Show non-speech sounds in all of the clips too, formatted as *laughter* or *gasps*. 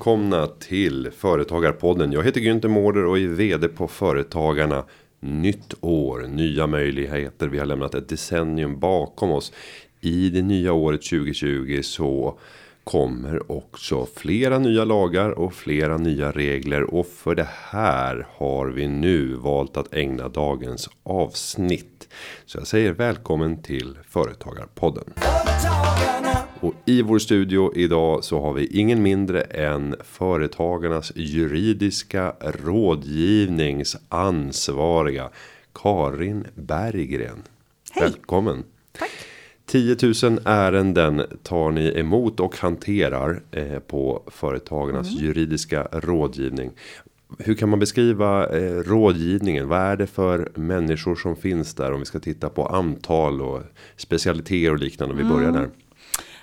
välkomna till Företagarpodden. Jag heter Günther Mårder och är vd på Företagarna. Nytt år, nya möjligheter. Vi har lämnat ett decennium bakom oss. I det nya året 2020 så kommer också flera nya lagar och flera nya regler och för det här har vi nu valt att ägna dagens avsnitt. Så jag säger välkommen till Företagarpodden. Och i vår studio idag så har vi ingen mindre än Företagarnas juridiska rådgivningsansvariga Karin Berggren. Hej. Välkommen. Tack. 10 000 ärenden tar ni emot och hanterar eh, på Företagarnas Mm. juridiska rådgivning. Hur kan man beskriva eh, rådgivningen? Vad är det för människor som finns där? Om vi ska titta på antal och specialiteter och liknande. Om vi börjar Mm. där.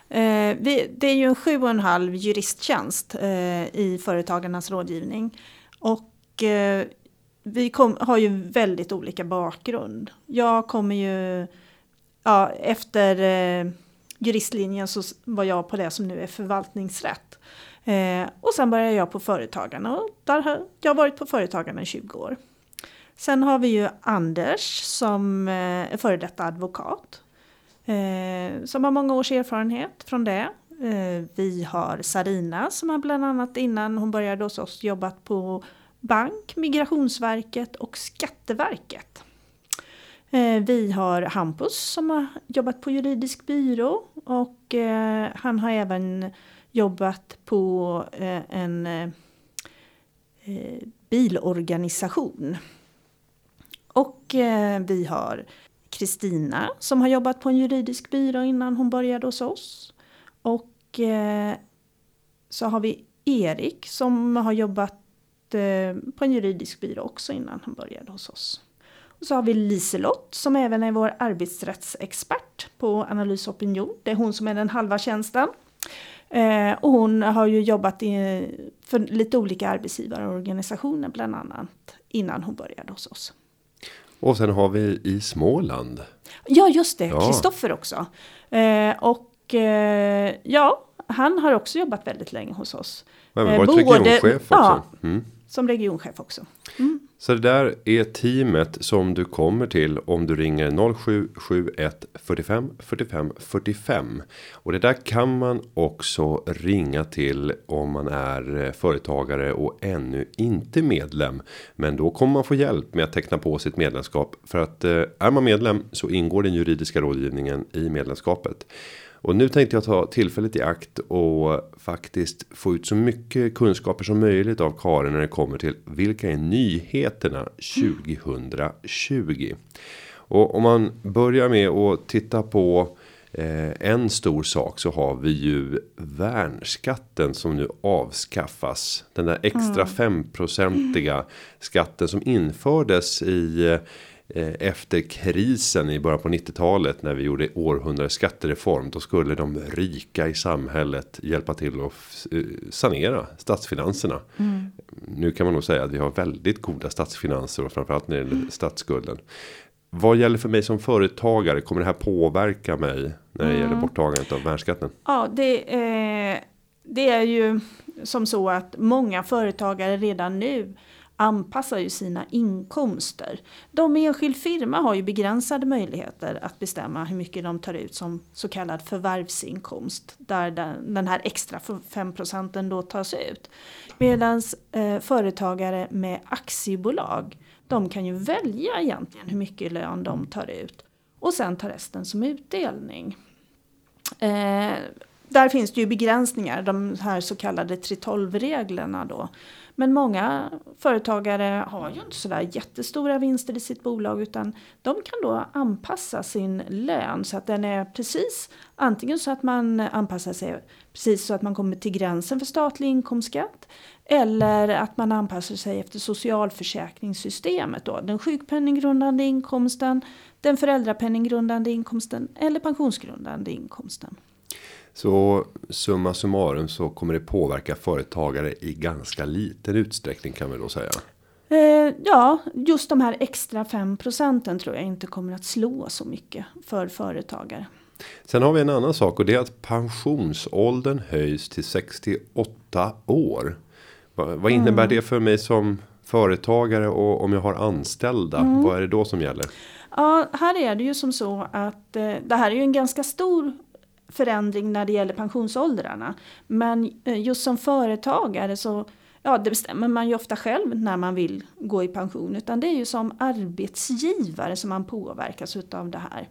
Eh, vi, det är ju en sju och en halv juristtjänst eh, i Företagarnas rådgivning. Och eh, vi kom, har ju väldigt olika bakgrund. Jag kommer ju, ja, efter eh, juristlinjen så var jag på det som nu är förvaltningsrätt. Eh, och sen började jag på Företagarna och där har jag varit på Företagarna i 20 år. Sen har vi ju Anders som eh, är före detta advokat. Eh, som har många års erfarenhet från det. Eh, vi har Sarina som har bland annat innan hon började hos oss jobbat på bank, Migrationsverket och Skatteverket. Eh, vi har Hampus som har jobbat på juridisk byrå och eh, han har även jobbat på eh, en eh, eh bilorganisation. Och eh, vi har Kristina som har jobbat på en juridisk byrå innan hon började hos oss. Och eh, så har vi Erik som har jobbat eh, på en juridisk byrå också innan han började hos oss. Och så har vi Liselott som även är vår arbetsrättsexpert på analys och opinion. Det är hon som är den halva tjänsten. Eh, och hon har ju jobbat i, för lite olika arbetsgivarorganisationer bland annat innan hon började hos oss. Och sen har vi i Småland. Ja, just det. Ja. Kristoffer också. Eh, och eh, ja, han har också jobbat väldigt länge hos oss. Eh, har varit både- regionchef också. ja. Mm. Som regionchef också. Så det där är teamet som du kommer till om du ringer 0771 45 45 45. Och det där kan man också ringa till om man är eh, företagare och ännu inte medlem. Men då kommer man få hjälp med att teckna på sitt medlemskap. För att eh, är man medlem så ingår den juridiska rådgivningen i medlemskapet. Och nu tänkte jag ta tillfället i akt och faktiskt få ut så mycket kunskaper som möjligt av Karin när det kommer till vilka är nyheterna 2020. Och om man börjar med att titta på eh, en stor sak så har vi ju värnskatten som nu avskaffas. Den där extra femprocentiga skatten som infördes i efter krisen i början på 90-talet när vi gjorde århundradets skattereform. Då skulle de rika i samhället hjälpa till att eh, sanera statsfinanserna. Nu kan man nog säga att vi har väldigt goda statsfinanser och framförallt när det gäller statsskulden. Vad gäller för mig som företagare? Kommer det här påverka mig när det gäller borttagandet av värnskatten? Ja, det, eh, det är ju som så att många företagare redan nu anpassar ju sina inkomster. De i enskild firma har ju begränsade möjligheter att bestämma hur mycket de tar ut som så kallad förvärvsinkomst. Där den, den här extra 5 procenten då tas ut. Medan eh, företagare med aktiebolag, de kan ju välja egentligen hur mycket lön de tar ut. Och sen tar resten som utdelning. Eh, där finns det ju begränsningar, de här så kallade 3.12-reglerna då. Men många företagare har ju inte sådär jättestora vinster i sitt bolag utan de kan då anpassa sin lön så att den är precis antingen så att man anpassar sig precis så att man kommer till gränsen för statlig inkomstskatt eller att man anpassar sig efter socialförsäkringssystemet då, den sjukpenninggrundande inkomsten, den föräldrapenninggrundande inkomsten eller pensionsgrundande inkomsten. Så summa summarum så kommer det påverka företagare i ganska liten utsträckning kan vi då säga. Eh, ja, just de här extra 5 procenten tror jag inte kommer att slå så mycket för företagare. Sen har vi en annan sak och det är att pensionsåldern höjs till 68 år. Vad, vad innebär mm. det för mig som företagare och om jag har anställda? Mm. Vad är det då som gäller? Ja, här är det ju som så att eh, det här är ju en ganska stor förändring när det gäller pensionsåldrarna. Men eh, just som företagare så ja, det bestämmer man ju ofta själv när man vill gå i pension. Utan det är ju som arbetsgivare som man påverkas av det här.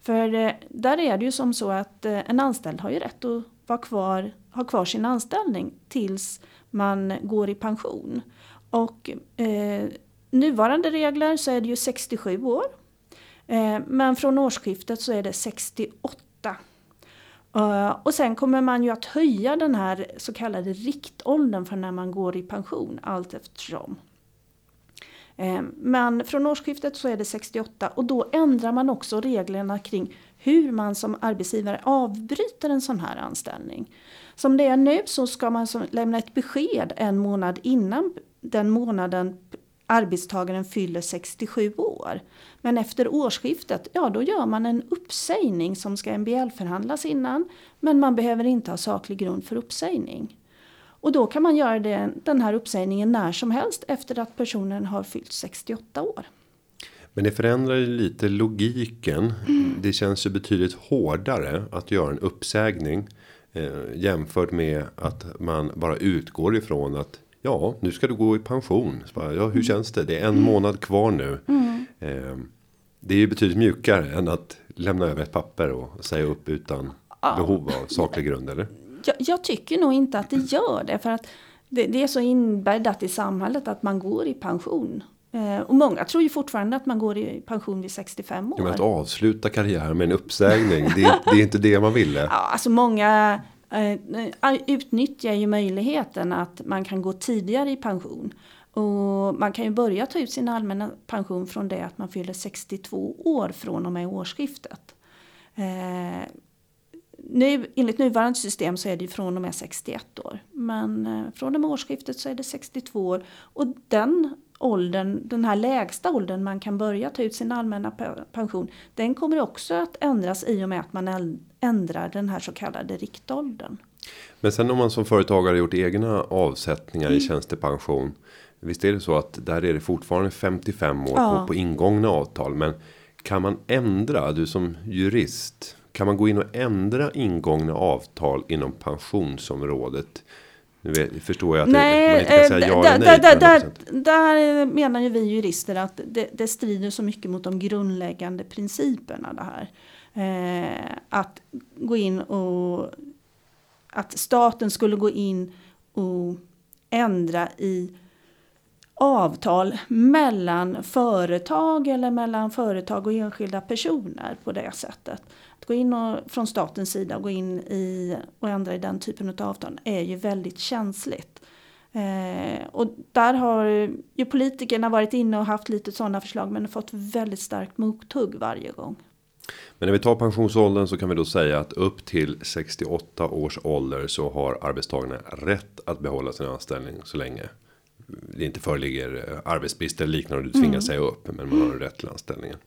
För eh, där är det ju som så att eh, en anställd har ju rätt att vara kvar, ha kvar sin anställning tills man går i pension. Och eh, nuvarande regler så är det ju 67 år. Eh, men från årsskiftet så är det 68. Eh, och sen kommer man ju att höja den här så kallade riktåldern för när man går i pension allt eftersom. Eh, men från årsskiftet så är det 68 och då ändrar man också reglerna kring hur man som arbetsgivare avbryter en sån här anställning. Som det är nu så ska man lämna ett besked en månad innan den månaden arbetstagaren fyller 67 år. Men efter årsskiftet, ja då gör man en uppsägning som ska MBL-förhandlas innan. Men man behöver inte ha saklig grund för uppsägning. Och då kan man göra det, den här uppsägningen när som helst efter att personen har fyllt 68 år. Men det förändrar ju lite logiken. Mm. Det känns ju betydligt hårdare att göra en uppsägning. Eh, jämfört med att man bara utgår ifrån att ja, nu ska du gå i pension. Bara, ja, hur mm. känns det? Det är en månad kvar nu. Mm. Eh, det är ju betydligt mjukare än att lämna över ett papper och säga upp utan ja. behov av saklig grund, eller? Jag, jag, tycker nog inte att det gör det, för att det, det är så inbäddat i samhället att man går i pension. Eh, och många tror ju fortfarande att man går i pension vid 65 år. Ja, men att avsluta karriären med en uppsägning, det, det är inte det man ville. Ja, alltså många Eh, eh, utnyttjar ju möjligheten att man kan gå tidigare i pension. Och man kan ju börja ta ut sin allmänna pension från det att man fyller 62 år från och med årsskiftet. Eh, nu, enligt nuvarande system så är det från och med 61 år. Men eh, från och med årsskiftet så är det 62 år. Och den åldern, den här lägsta åldern man kan börja ta ut sin allmänna pension, den kommer också att ändras i och med att man ändrar den här så kallade riktåldern. Men sen om man som företagare gjort egna avsättningar mm. i tjänstepension. Visst är det så att där är det fortfarande 55 år ja. på, på ingångna avtal. Men kan man ändra, du som jurist. Kan man gå in och ändra ingångna avtal inom pensionsområdet? Nu vet, förstår jag att nej, man inte kan säga ja eller nej. Där, där, där, menar ju vi jurister att det, det, strider så mycket mot de grundläggande principerna det här. Eh, att gå in och att staten skulle gå in och ändra i avtal mellan företag eller mellan företag och enskilda personer på det sättet. Att gå in och, från statens sida och gå in i och ändra i den typen av avtal är ju väldigt känsligt. Eh, och där har ju politikerna varit inne och haft lite sådana förslag men fått väldigt starkt mothugg varje gång. Men när vi tar pensionsåldern så kan vi då säga att upp till 68 års ålder så har arbetstagarna rätt att behålla sin anställning så länge det inte föreligger arbetsbrist eller liknande och du tvingas mm. säga upp men man har rätt till anställningen.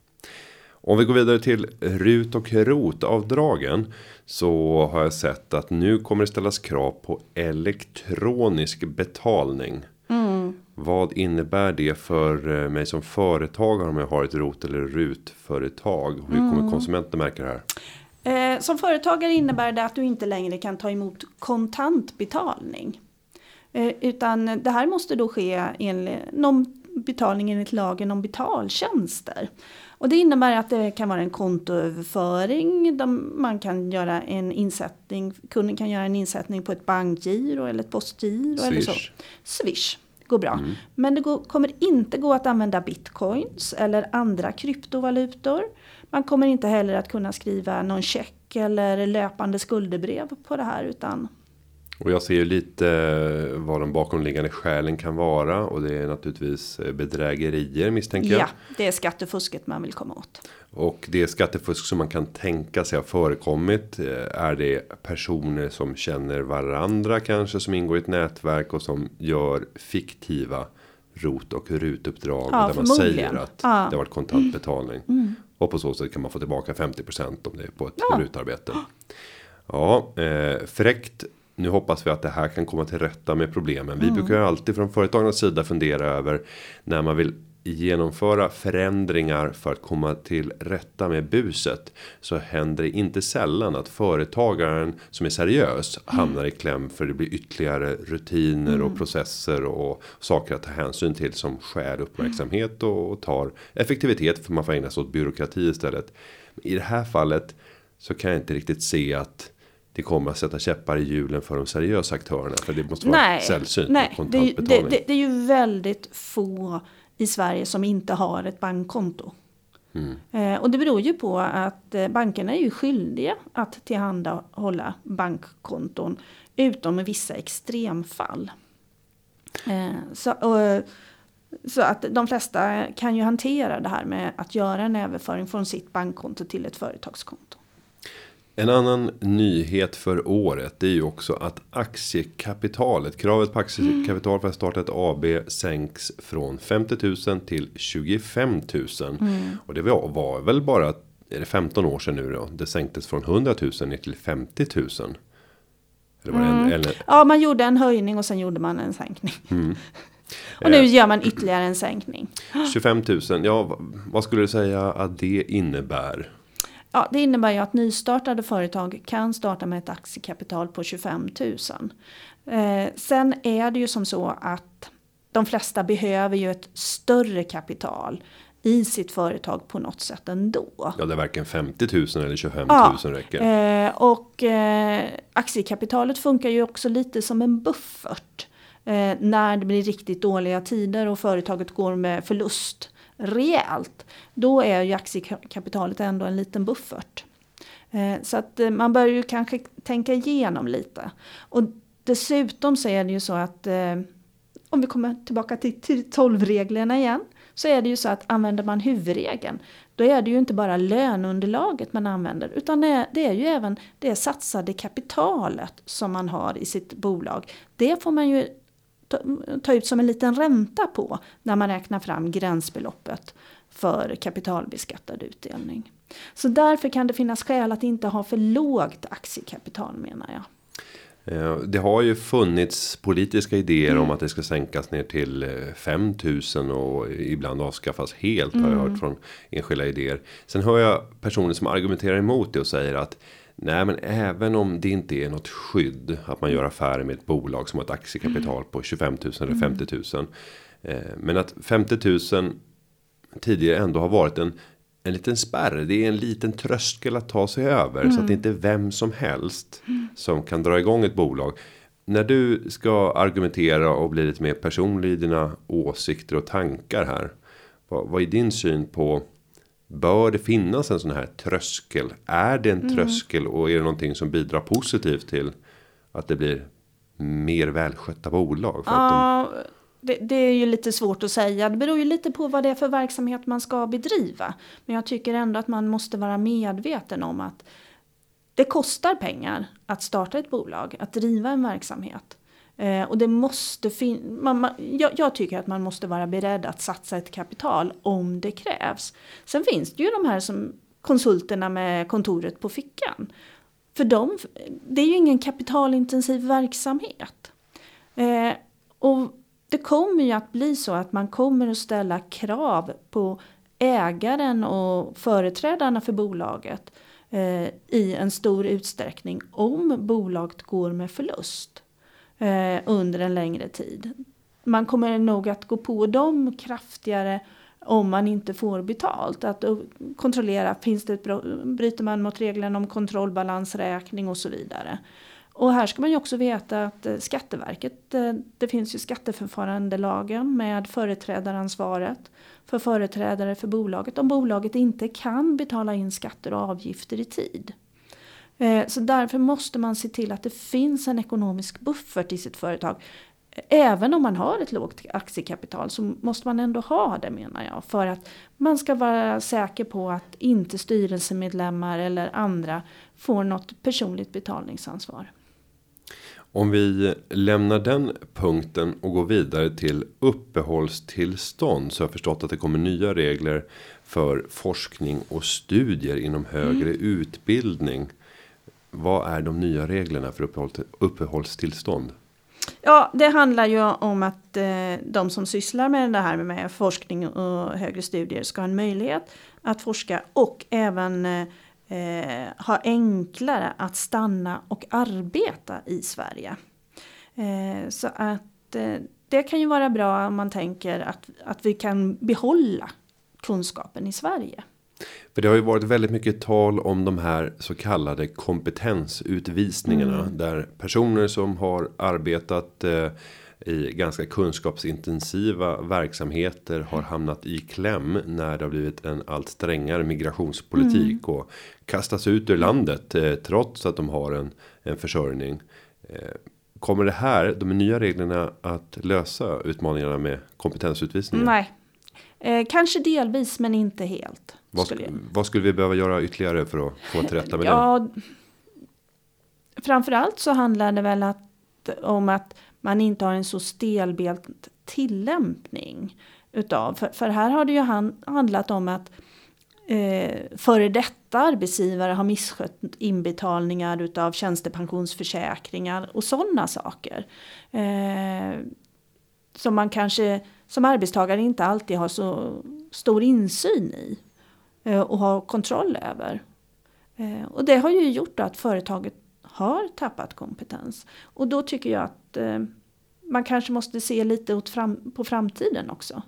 Om vi går vidare till RUT och ROT avdragen så har jag sett att nu kommer det ställas krav på elektronisk betalning. Mm. Vad innebär det för eh, mig som företagare om jag har ett ROT eller RUT företag? Hur kommer mm. konsumenten märka det här? Eh, som företagare innebär det att du inte längre kan ta emot kontantbetalning. Eh, utan det här måste då ske enligt någon betalning enligt lagen om betaltjänster. Och det innebär att det kan vara en kontoöverföring, man kan göra en insättning, kunden kan göra en insättning på ett bankgiro eller ett postgiro. Swish. Eller så. Swish går bra. Mm. Men det går, kommer inte gå att använda bitcoins eller andra kryptovalutor. Man kommer inte heller att kunna skriva någon check eller löpande skuldebrev på det här utan och jag ser ju lite eh, vad de bakomliggande skälen kan vara. Och det är naturligtvis eh, bedrägerier misstänker jag. Ja, det är skattefusket man vill komma åt. Och det skattefusk som man kan tänka sig har förekommit. Eh, är det personer som känner varandra kanske som ingår i ett nätverk och som gör fiktiva rot och rutuppdrag. Ja, där man säger att ja. det har varit kontantbetalning. Mm. Och på så sätt kan man få tillbaka 50% om det är på ett ja. minutarbete. Ja, eh, fräckt. Nu hoppas vi att det här kan komma till rätta med problemen. Vi mm. brukar ju alltid från företagens sida fundera över när man vill genomföra förändringar för att komma till rätta med buset. Så händer det inte sällan att företagaren som är seriös mm. hamnar i kläm för det blir ytterligare rutiner mm. och processer och saker att ta hänsyn till som skär uppmärksamhet och, och tar effektivitet för man får ägna sig åt byråkrati istället. I det här fallet så kan jag inte riktigt se att det kommer att sätta käppar i hjulen för de seriösa aktörerna. För det måste vara nej, sällsynt nej, det, det, det, det är ju väldigt få i Sverige som inte har ett bankkonto. Mm. Eh, och det beror ju på att eh, bankerna är ju skyldiga att tillhandahålla bankkonton. Utom i vissa extremfall. Eh, så, och, så att de flesta kan ju hantera det här med att göra en överföring från sitt bankkonto till ett företagskonto. En annan nyhet för året är ju också att aktiekapitalet, kravet på aktiekapital för att starta ett AB sänks från 50 000 till 25 000. Mm. Och det var, var väl bara, är det 15 år sedan nu då? Det sänktes från 100 000 ner till 50 000. Eller mm. en, eller... Ja, man gjorde en höjning och sen gjorde man en sänkning. Mm. *laughs* och nu gör man ytterligare en sänkning. *gasps* 25 000, ja vad skulle du säga att det innebär? Ja, det innebär ju att nystartade företag kan starta med ett aktiekapital på 25 000. Eh, sen är det ju som så att de flesta behöver ju ett större kapital i sitt företag på något sätt ändå. Ja, det är varken 50 000 eller 25 000 ja, räcker. Eh, och eh, aktiekapitalet funkar ju också lite som en buffert. Eh, när det blir riktigt dåliga tider och företaget går med förlust rejält, då är ju aktiekapitalet ändå en liten buffert. Eh, så att eh, man bör ju kanske tänka igenom lite. Och dessutom så är det ju så att eh, om vi kommer tillbaka till 12-reglerna igen så är det ju så att använder man huvudregeln då är det ju inte bara löneunderlaget man använder utan det är, ju även det satsade kapitalet som man har i sitt bolag. Det får man ju ta, ta ut som en liten ränta på när man räknar fram gränsbeloppet för kapitalbeskattad utdelning. Så därför kan det finnas skäl att inte ha för lågt aktiekapital menar jag. Eh, det har ju funnits politiska idéer mm. om att det ska sänkas ner till 5000 eh, och ibland avskaffas helt mm. har jag hört mm. från enskilda idéer. Sen hör jag personer som argumenterar emot det och säger att Nej men även om det inte är något skydd att man gör affärer med ett bolag som har ett aktiekapital på 25 000 eller 50 000. Eh, men att 50 000 tidigare ändå har varit en en liten spärr. Det är en liten tröskel att ta sig över mm. så att det inte är vem som helst som kan dra igång ett bolag. När du ska argumentera och bli lite mer personlig i dina åsikter och tankar här. Vad, vad är din syn på Bör det finnas en sån här tröskel? Är det en mm. tröskel och är det någonting som bidrar positivt till att det blir mer välskötta bolag? För ja, de... det, det, är ju lite svårt att säga. Det beror ju lite på vad det är för verksamhet man ska bedriva. Men jag tycker ändå att man måste vara medveten om att det kostar pengar att starta ett bolag, att driva en verksamhet. Eh, och det måste finnas, jag, jag, tycker att man måste vara beredd att satsa ett kapital om det krävs. Sen finns det ju de här som konsulterna med kontoret på fickan. För dem, det är ju ingen kapitalintensiv verksamhet. Eh, och det kommer ju att bli så att man kommer att ställa krav på ägaren och företrädarna för bolaget eh, i en stor utsträckning om bolaget går med förlust eh, under en längre tid. Man kommer nog att gå på dem kraftigare om man inte får betalt. Att eh, kontrollera, finns det ett, bryter man mot reglerna om kontrollbalansräkning och så vidare. Och här ska man ju också veta att eh, Skatteverket, eh, det finns ju skatteförfarandelagen med företrädaransvaret för företrädare för bolaget om bolaget inte kan betala in skatter och avgifter i tid. Eh, så därför måste man se till att det finns en ekonomisk buffert i sitt företag. Även om man har ett lågt aktiekapital så måste man ändå ha det menar jag. För att man ska vara säker på att inte styrelsemedlemmar eller andra får något personligt betalningsansvar. Om vi lämnar den punkten och går vidare till uppehållstillstånd så har jag förstått att det kommer nya regler för forskning och studier inom högre mm. utbildning. Vad är de nya reglerna för uppehållstillstånd? Ja, det handlar ju om att eh, de som sysslar med det här med forskning och högre studier ska ha en möjlighet att forska och även eh, eh ha enklare att stanna och arbeta i Sverige. Eh, så att eh, det kan ju vara bra om man tänker att, att vi kan behålla kunskapen i Sverige. För det har ju varit väldigt mycket tal om de här så kallade kompetensutvisningarna. Mm. Där personer som har arbetat eh, i ganska kunskapsintensiva verksamheter har hamnat i kläm när det har blivit en allt strängare migrationspolitik mm. och kastas ut ur landet eh, trots att de har en, en försörjning. Eh, kommer det här, de nya reglerna att lösa utmaningarna med kompetensutvisningar? Nej, eh, kanske delvis men inte helt. Vad skulle, vad skulle vi behöva göra ytterligare för att få till rätta med ja, det? Framförallt så handlar det väl att, om att man inte har en så stelbent tillämpning utav. För, för här har det ju handlat om att eh, före detta arbetsgivare har misskött inbetalningar utav tjänstepensionsförsäkringar och sådana saker. Eh, som man kanske som arbetstagare inte alltid har så stor insyn i och har kontroll över. Eh, och det har ju gjort att företaget har tappat kompetens. Och då tycker jag att eh, man kanske måste se lite fram, på framtiden också.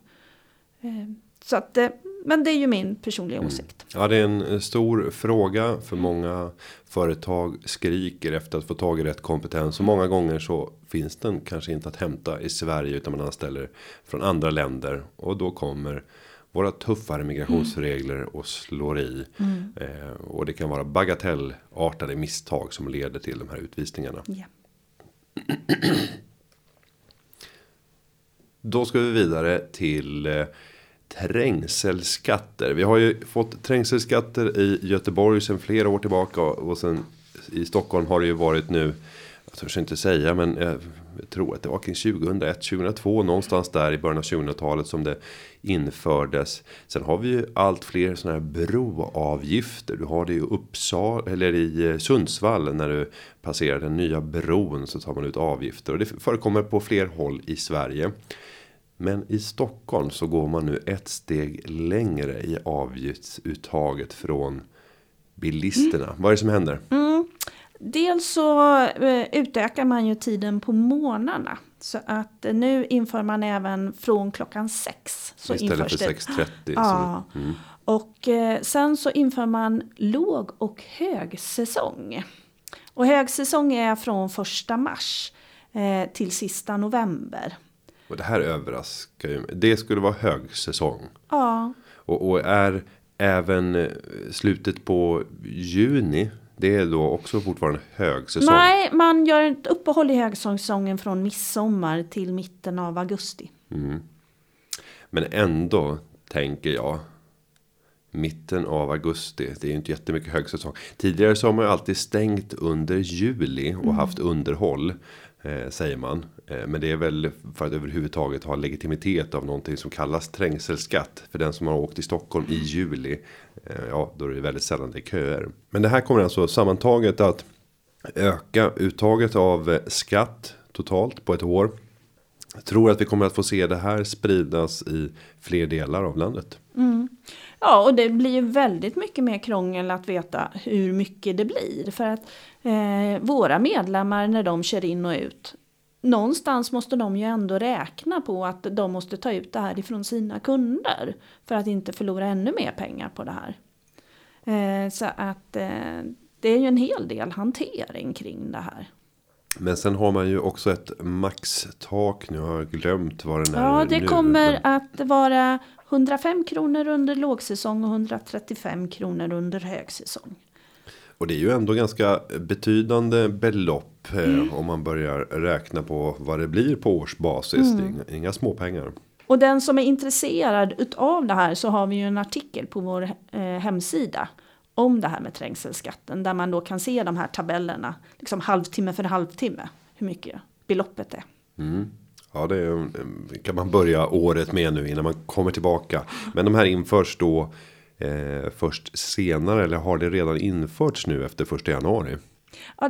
Eh, så att, eh, men det är ju min personliga mm. åsikt. Ja, det är en stor fråga för många företag skriker efter att få tag i rätt kompetens och många gånger så finns den kanske inte att hämta i Sverige utan man anställer från andra länder och då kommer våra tuffare migrationsregler mm. och slår i. Mm. Eh, och det kan vara bagatellartade misstag som leder till de här utvisningarna. Yeah. *clears throat* Då ska vi vidare till eh, trängselskatter. Vi har ju fått trängselskatter i Göteborg sedan flera år tillbaka och sen i Stockholm har det ju varit nu. Jag törs inte säga men jag tror att det var kring 2001 2002 någonstans där i början av 2000-talet som det infördes. Sen har vi ju allt fler sådana här broavgifter. Du har det i Uppsala eller i eh, Sundsvall när du passerar den nya bron så tar man ut avgifter och det förekommer på fler håll i Sverige. Men i Stockholm så går man nu ett steg längre i avgiftsuttaget från bilisterna. Mm. Vad är det som händer? Mm. Dels så eh, utökar man ju tiden på månaderna. Så att nu inför man även från klockan sex. Så Istället för 6.30. Ja. Mm. Och eh, sen så inför man låg och högsäsong. Och högsäsong är från första mars eh, till sista november. Och det här överraskar ju Det skulle vara högsäsong. Ja. Och, och är även eh, slutet på juni. Det är då också fortfarande högsäsong. Nej, man gör ett uppehåll i högsäsongen från midsommar till mitten av augusti. Mm. Men ändå tänker jag. Mitten av augusti. Det är ju inte jättemycket högsäsong. Tidigare så har man ju alltid stängt under juli och mm. haft underhåll. Eh, säger man. Eh, men det är väl för att överhuvudtaget ha legitimitet av någonting som kallas trängselskatt. För den som har åkt i Stockholm i juli. Eh, ja, då är det väldigt sällan det är köer. Men det här kommer alltså sammantaget att öka uttaget av eh, skatt totalt på ett år. Jag tror att vi kommer att få se det här spridas i fler delar av landet. Mm. Ja, och det blir ju väldigt mycket mer krångel att veta hur mycket det blir. För att eh, våra medlemmar när de kör in och ut. Någonstans måste de ju ändå räkna på att de måste ta ut det här ifrån sina kunder. För att inte förlora ännu mer pengar på det här. Eh, så att eh, det är ju en hel del hantering kring det här. Men sen har man ju också ett maxtak. Nu har jag glömt vad den är. Ja, det nu. kommer att vara 105 kronor under lågsäsong och 135 kronor under högsäsong. Och det är ju ändå ganska betydande belopp eh, mm. om man börjar räkna på vad det blir på årsbasis. Mm. Det är inga, inga småpengar. Och den som är intresserad utav det här så har vi ju en artikel på vår eh, hemsida om det här med trängselskatten där man då kan se de här tabellerna liksom halvtimme för halvtimme hur mycket beloppet är. Mm. Ja, det är, kan man börja året med nu innan man kommer tillbaka. Men de här införs då eh, först senare eller har det redan införts nu efter första januari? Ja,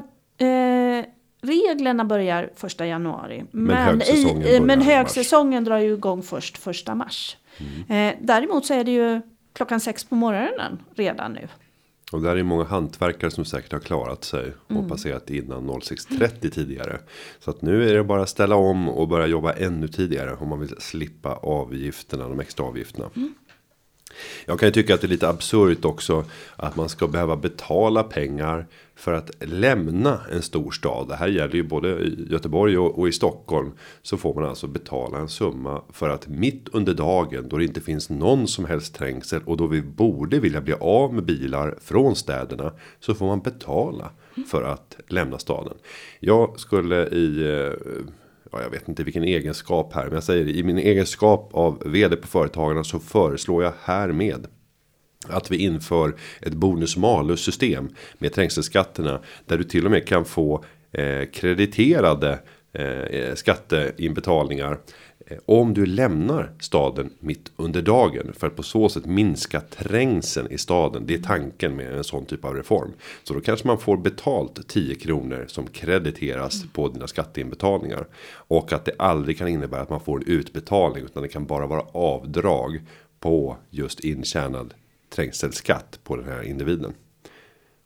eh, reglerna börjar första januari. Men Men, högsäsongen i, men högsäsongen drar ju igång först första mars. Mm. Eh, däremot så är det ju klockan sex på morgonen redan nu. Och där är många hantverkare som säkert har klarat sig och passerat innan 06.30 tidigare. Så att nu är det bara att ställa om och börja jobba ännu tidigare om man vill slippa avgifterna, de extra avgifterna. Jag kan ju tycka att det är lite absurt också att man ska behöva betala pengar för att lämna en stor stad. Det här gäller ju både i Göteborg och, i Stockholm. Så får man alltså betala en summa för att mitt under dagen då det inte finns någon som helst trängsel och då vi borde vilja bli av med bilar från städerna så får man betala för att lämna staden. Jag skulle i eh, ja, jag vet inte vilken egenskap här, men jag säger det, i min egenskap av vd på företagarna så föreslår jag härmed att vi inför ett bonus malus system med trängselskatterna där du till och med kan få eh, krediterade eh, skatteinbetalningar Eh, om du lämnar staden mitt under dagen för att på så sätt minska trängseln i staden. Det är tanken med en sån typ av reform. Så då kanske man får betalt 10 kronor som krediteras på dina skatteinbetalningar och att det aldrig kan innebära att man får en utbetalning utan det kan bara vara avdrag på just intjänad trängselskatt på den här individen.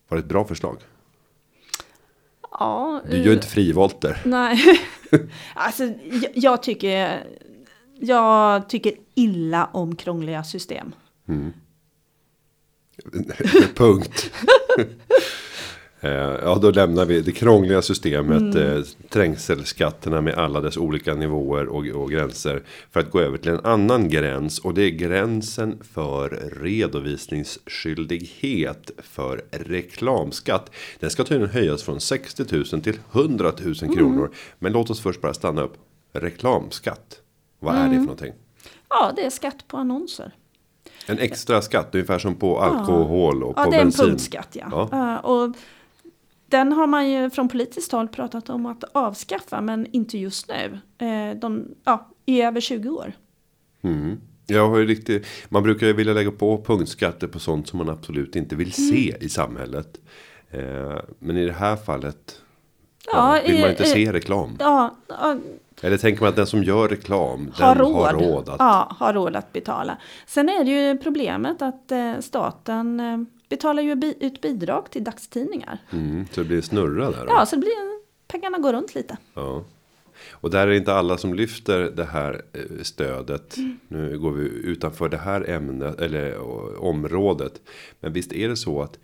Var det ett bra förslag? Ja, Du gör inte frivolter. Nej, *laughs* alltså jag, jag tycker jag tycker illa om krångliga system. *laughs* Punkt. *laughs* Eh, Ja, då lämnar vi det krångliga systemet, eh, trängselskatterna med alla dess olika nivåer och, och gränser. För att gå över till en annan gräns och det är gränsen för redovisningsskyldighet för reklamskatt. Den ska tydligen höjas från 60 000 till 100 000 kronor. Men låt oss först bara stanna upp. Reklamskatt, vad är det för någonting? Ja, det är skatt på annonser. En extra skatt, ungefär som på alkohol och Ja, på det är en bensin. punktskatt ja. Ja. Ja, och den har man ju från politiskt håll pratat om att avskaffa, men inte just nu. Eh, De, ja, i över 20 år. Mm. Jag har riktigt, man brukar ju vilja lägga på punktskatter på sånt som man absolut inte vill se Mm. i samhället. Eh, men i det här fallet ja, vill man inte se reklam. Ja, ja, Eller tänker man att den som gör reklam, har råd. har råd att... Ja, har råd att betala. Sen är det ju problemet att eh, staten betalar ju ut bidrag till dagstidningar. Mm, så det blir snurra där. då. Ja, så det blir, pengarna går runt lite. Ja. Och där är det inte alla som lyfter det här eh, stödet. Mm. Nu går vi utanför det här ämnet eller eh, området. Men visst är det så att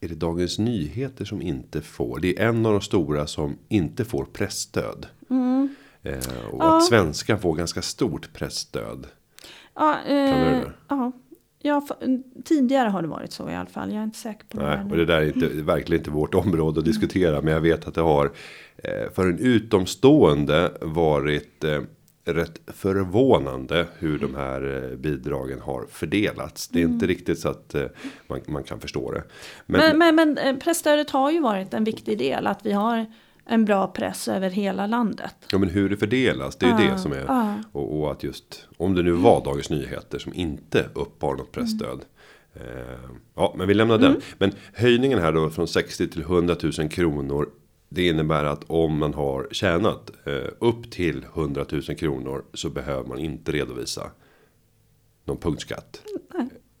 är det Dagens Nyheter som inte får. Det är en av de stora som inte får pressstöd. Eh, och Mm. Ja. att svenska får ganska stort pressstöd. Ja, eh, ja, ja, tidigare har det varit så i alla fall. Jag är inte säker på det Nej, och det där är inte, *clears throat* verkligen inte vårt område att diskutera. Men jag vet att det har eh, för en utomstående varit eh, rätt förvånande hur de här eh, bidragen har fördelats. Det är inte riktigt så att man, man kan förstå det. Men, Men, men, men pressstödet har ju varit en viktig del. Att vi har en bra press över hela landet. ja, men hur det fördelas, det är ju Ja, det som är. ja. Och, och att just, om det nu var Dagens Nyheter som inte uppbar något pressstöd. Eh, ja, men vi lämnar den. Men höjningen här då från 60 till 100 000 kronor. Det innebär att om man har tjänat eh, upp till 100 000 kronor så behöver man inte redovisa någon punktskatt.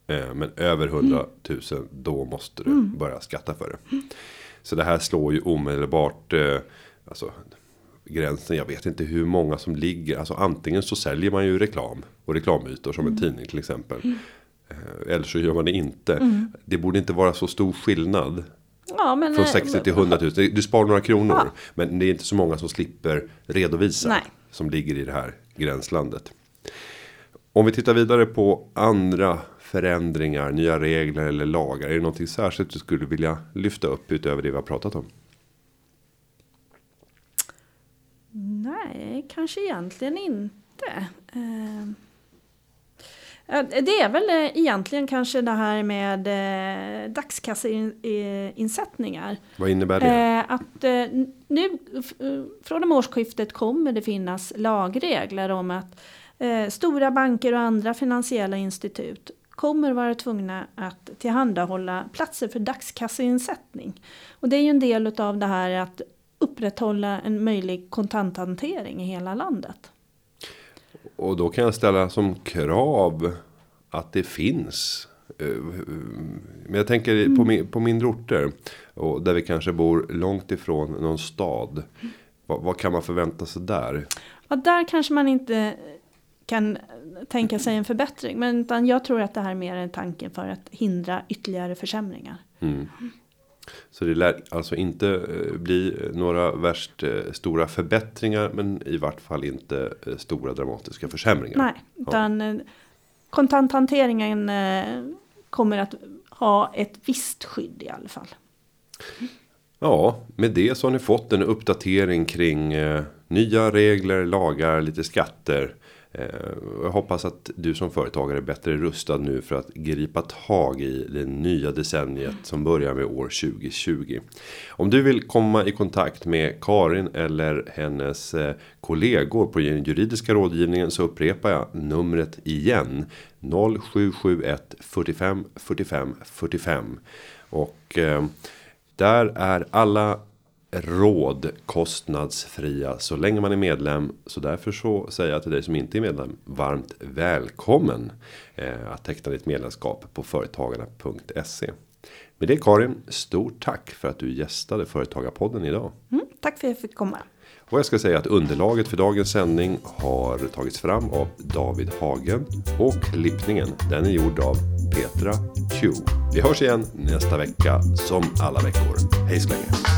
Eh, men över 100 000 då måste du börja skatta för det. Så det här slår ju omedelbart. Eh, alltså, gränsen. Jag vet inte hur många som ligger. Alltså antingen så säljer man ju reklam och reklamytor som en tidning till exempel. Eh, Eller så gör man det inte. Det borde inte vara så stor skillnad. Ja, men, Från eh, 60 till 100 000. Du sparar några kronor. Ja. Men det är inte så många som slipper redovisa. Nej. Som ligger i det här gränslandet. Om vi tittar vidare på andra förändringar, nya regler eller lagar. Är det någonting särskilt du skulle vilja lyfta upp utöver det vi har pratat om? Nej, kanske egentligen inte. Eh, Det är väl eh, egentligen kanske det här med eh, dagskasseinsättningar. Vad innebär det? Att nu från och med årsskiftet kommer det finnas lagregler om att stora banker och andra finansiella institut kommer vara tvungna att tillhandahålla platser för dagskasseinsättning. Och det är ju en del av det här att upprätthålla en möjlig kontanthantering i hela landet. Och då kan jag ställa som krav att det finns. Eh, men jag tänker mm. på, min, på mindre orter. Och där vi kanske bor långt ifrån någon stad. Vad, vad kan man förvänta sig där? Ja, där kanske man inte kan tänka sig en förbättring. Men utan jag tror att det här är mer en tanke för att hindra ytterligare försämringar. Mm. Så det lär alltså inte eh, bli några värst eh, stora förbättringar. Men i vart fall inte eh, stora dramatiska försämringar. Nej, utan ja. kontanthanteringen kommer att ha ett visst skydd i alla fall. Ja, med det så har ni fått en uppdatering kring nya regler, lagar, lite skatter. Eh, jag hoppas att du som företagare är bättre rustad nu för att gripa tag i det nya decenniet som börjar med år 2020. Om du vill komma i kontakt med Karin eller hennes eh, kollegor på den juridiska rådgivningen så upprepar jag numret igen 0771 45 45 45 och eh, där är alla råd kostnadsfria så länge man är medlem. Så därför så säger jag till dig som inte är medlem varmt välkommen eh, att teckna ditt medlemskap på företagarna.se. Med det Karin, stort tack för att du gästade Företagarpodden idag. Mm, tack för att jag fick komma. Och jag ska säga att underlaget för dagens sändning har tagits fram av David Hagen och klippningen den är gjord av Petra Chu. Vi hörs igen nästa vecka som alla veckor. Hej så länge.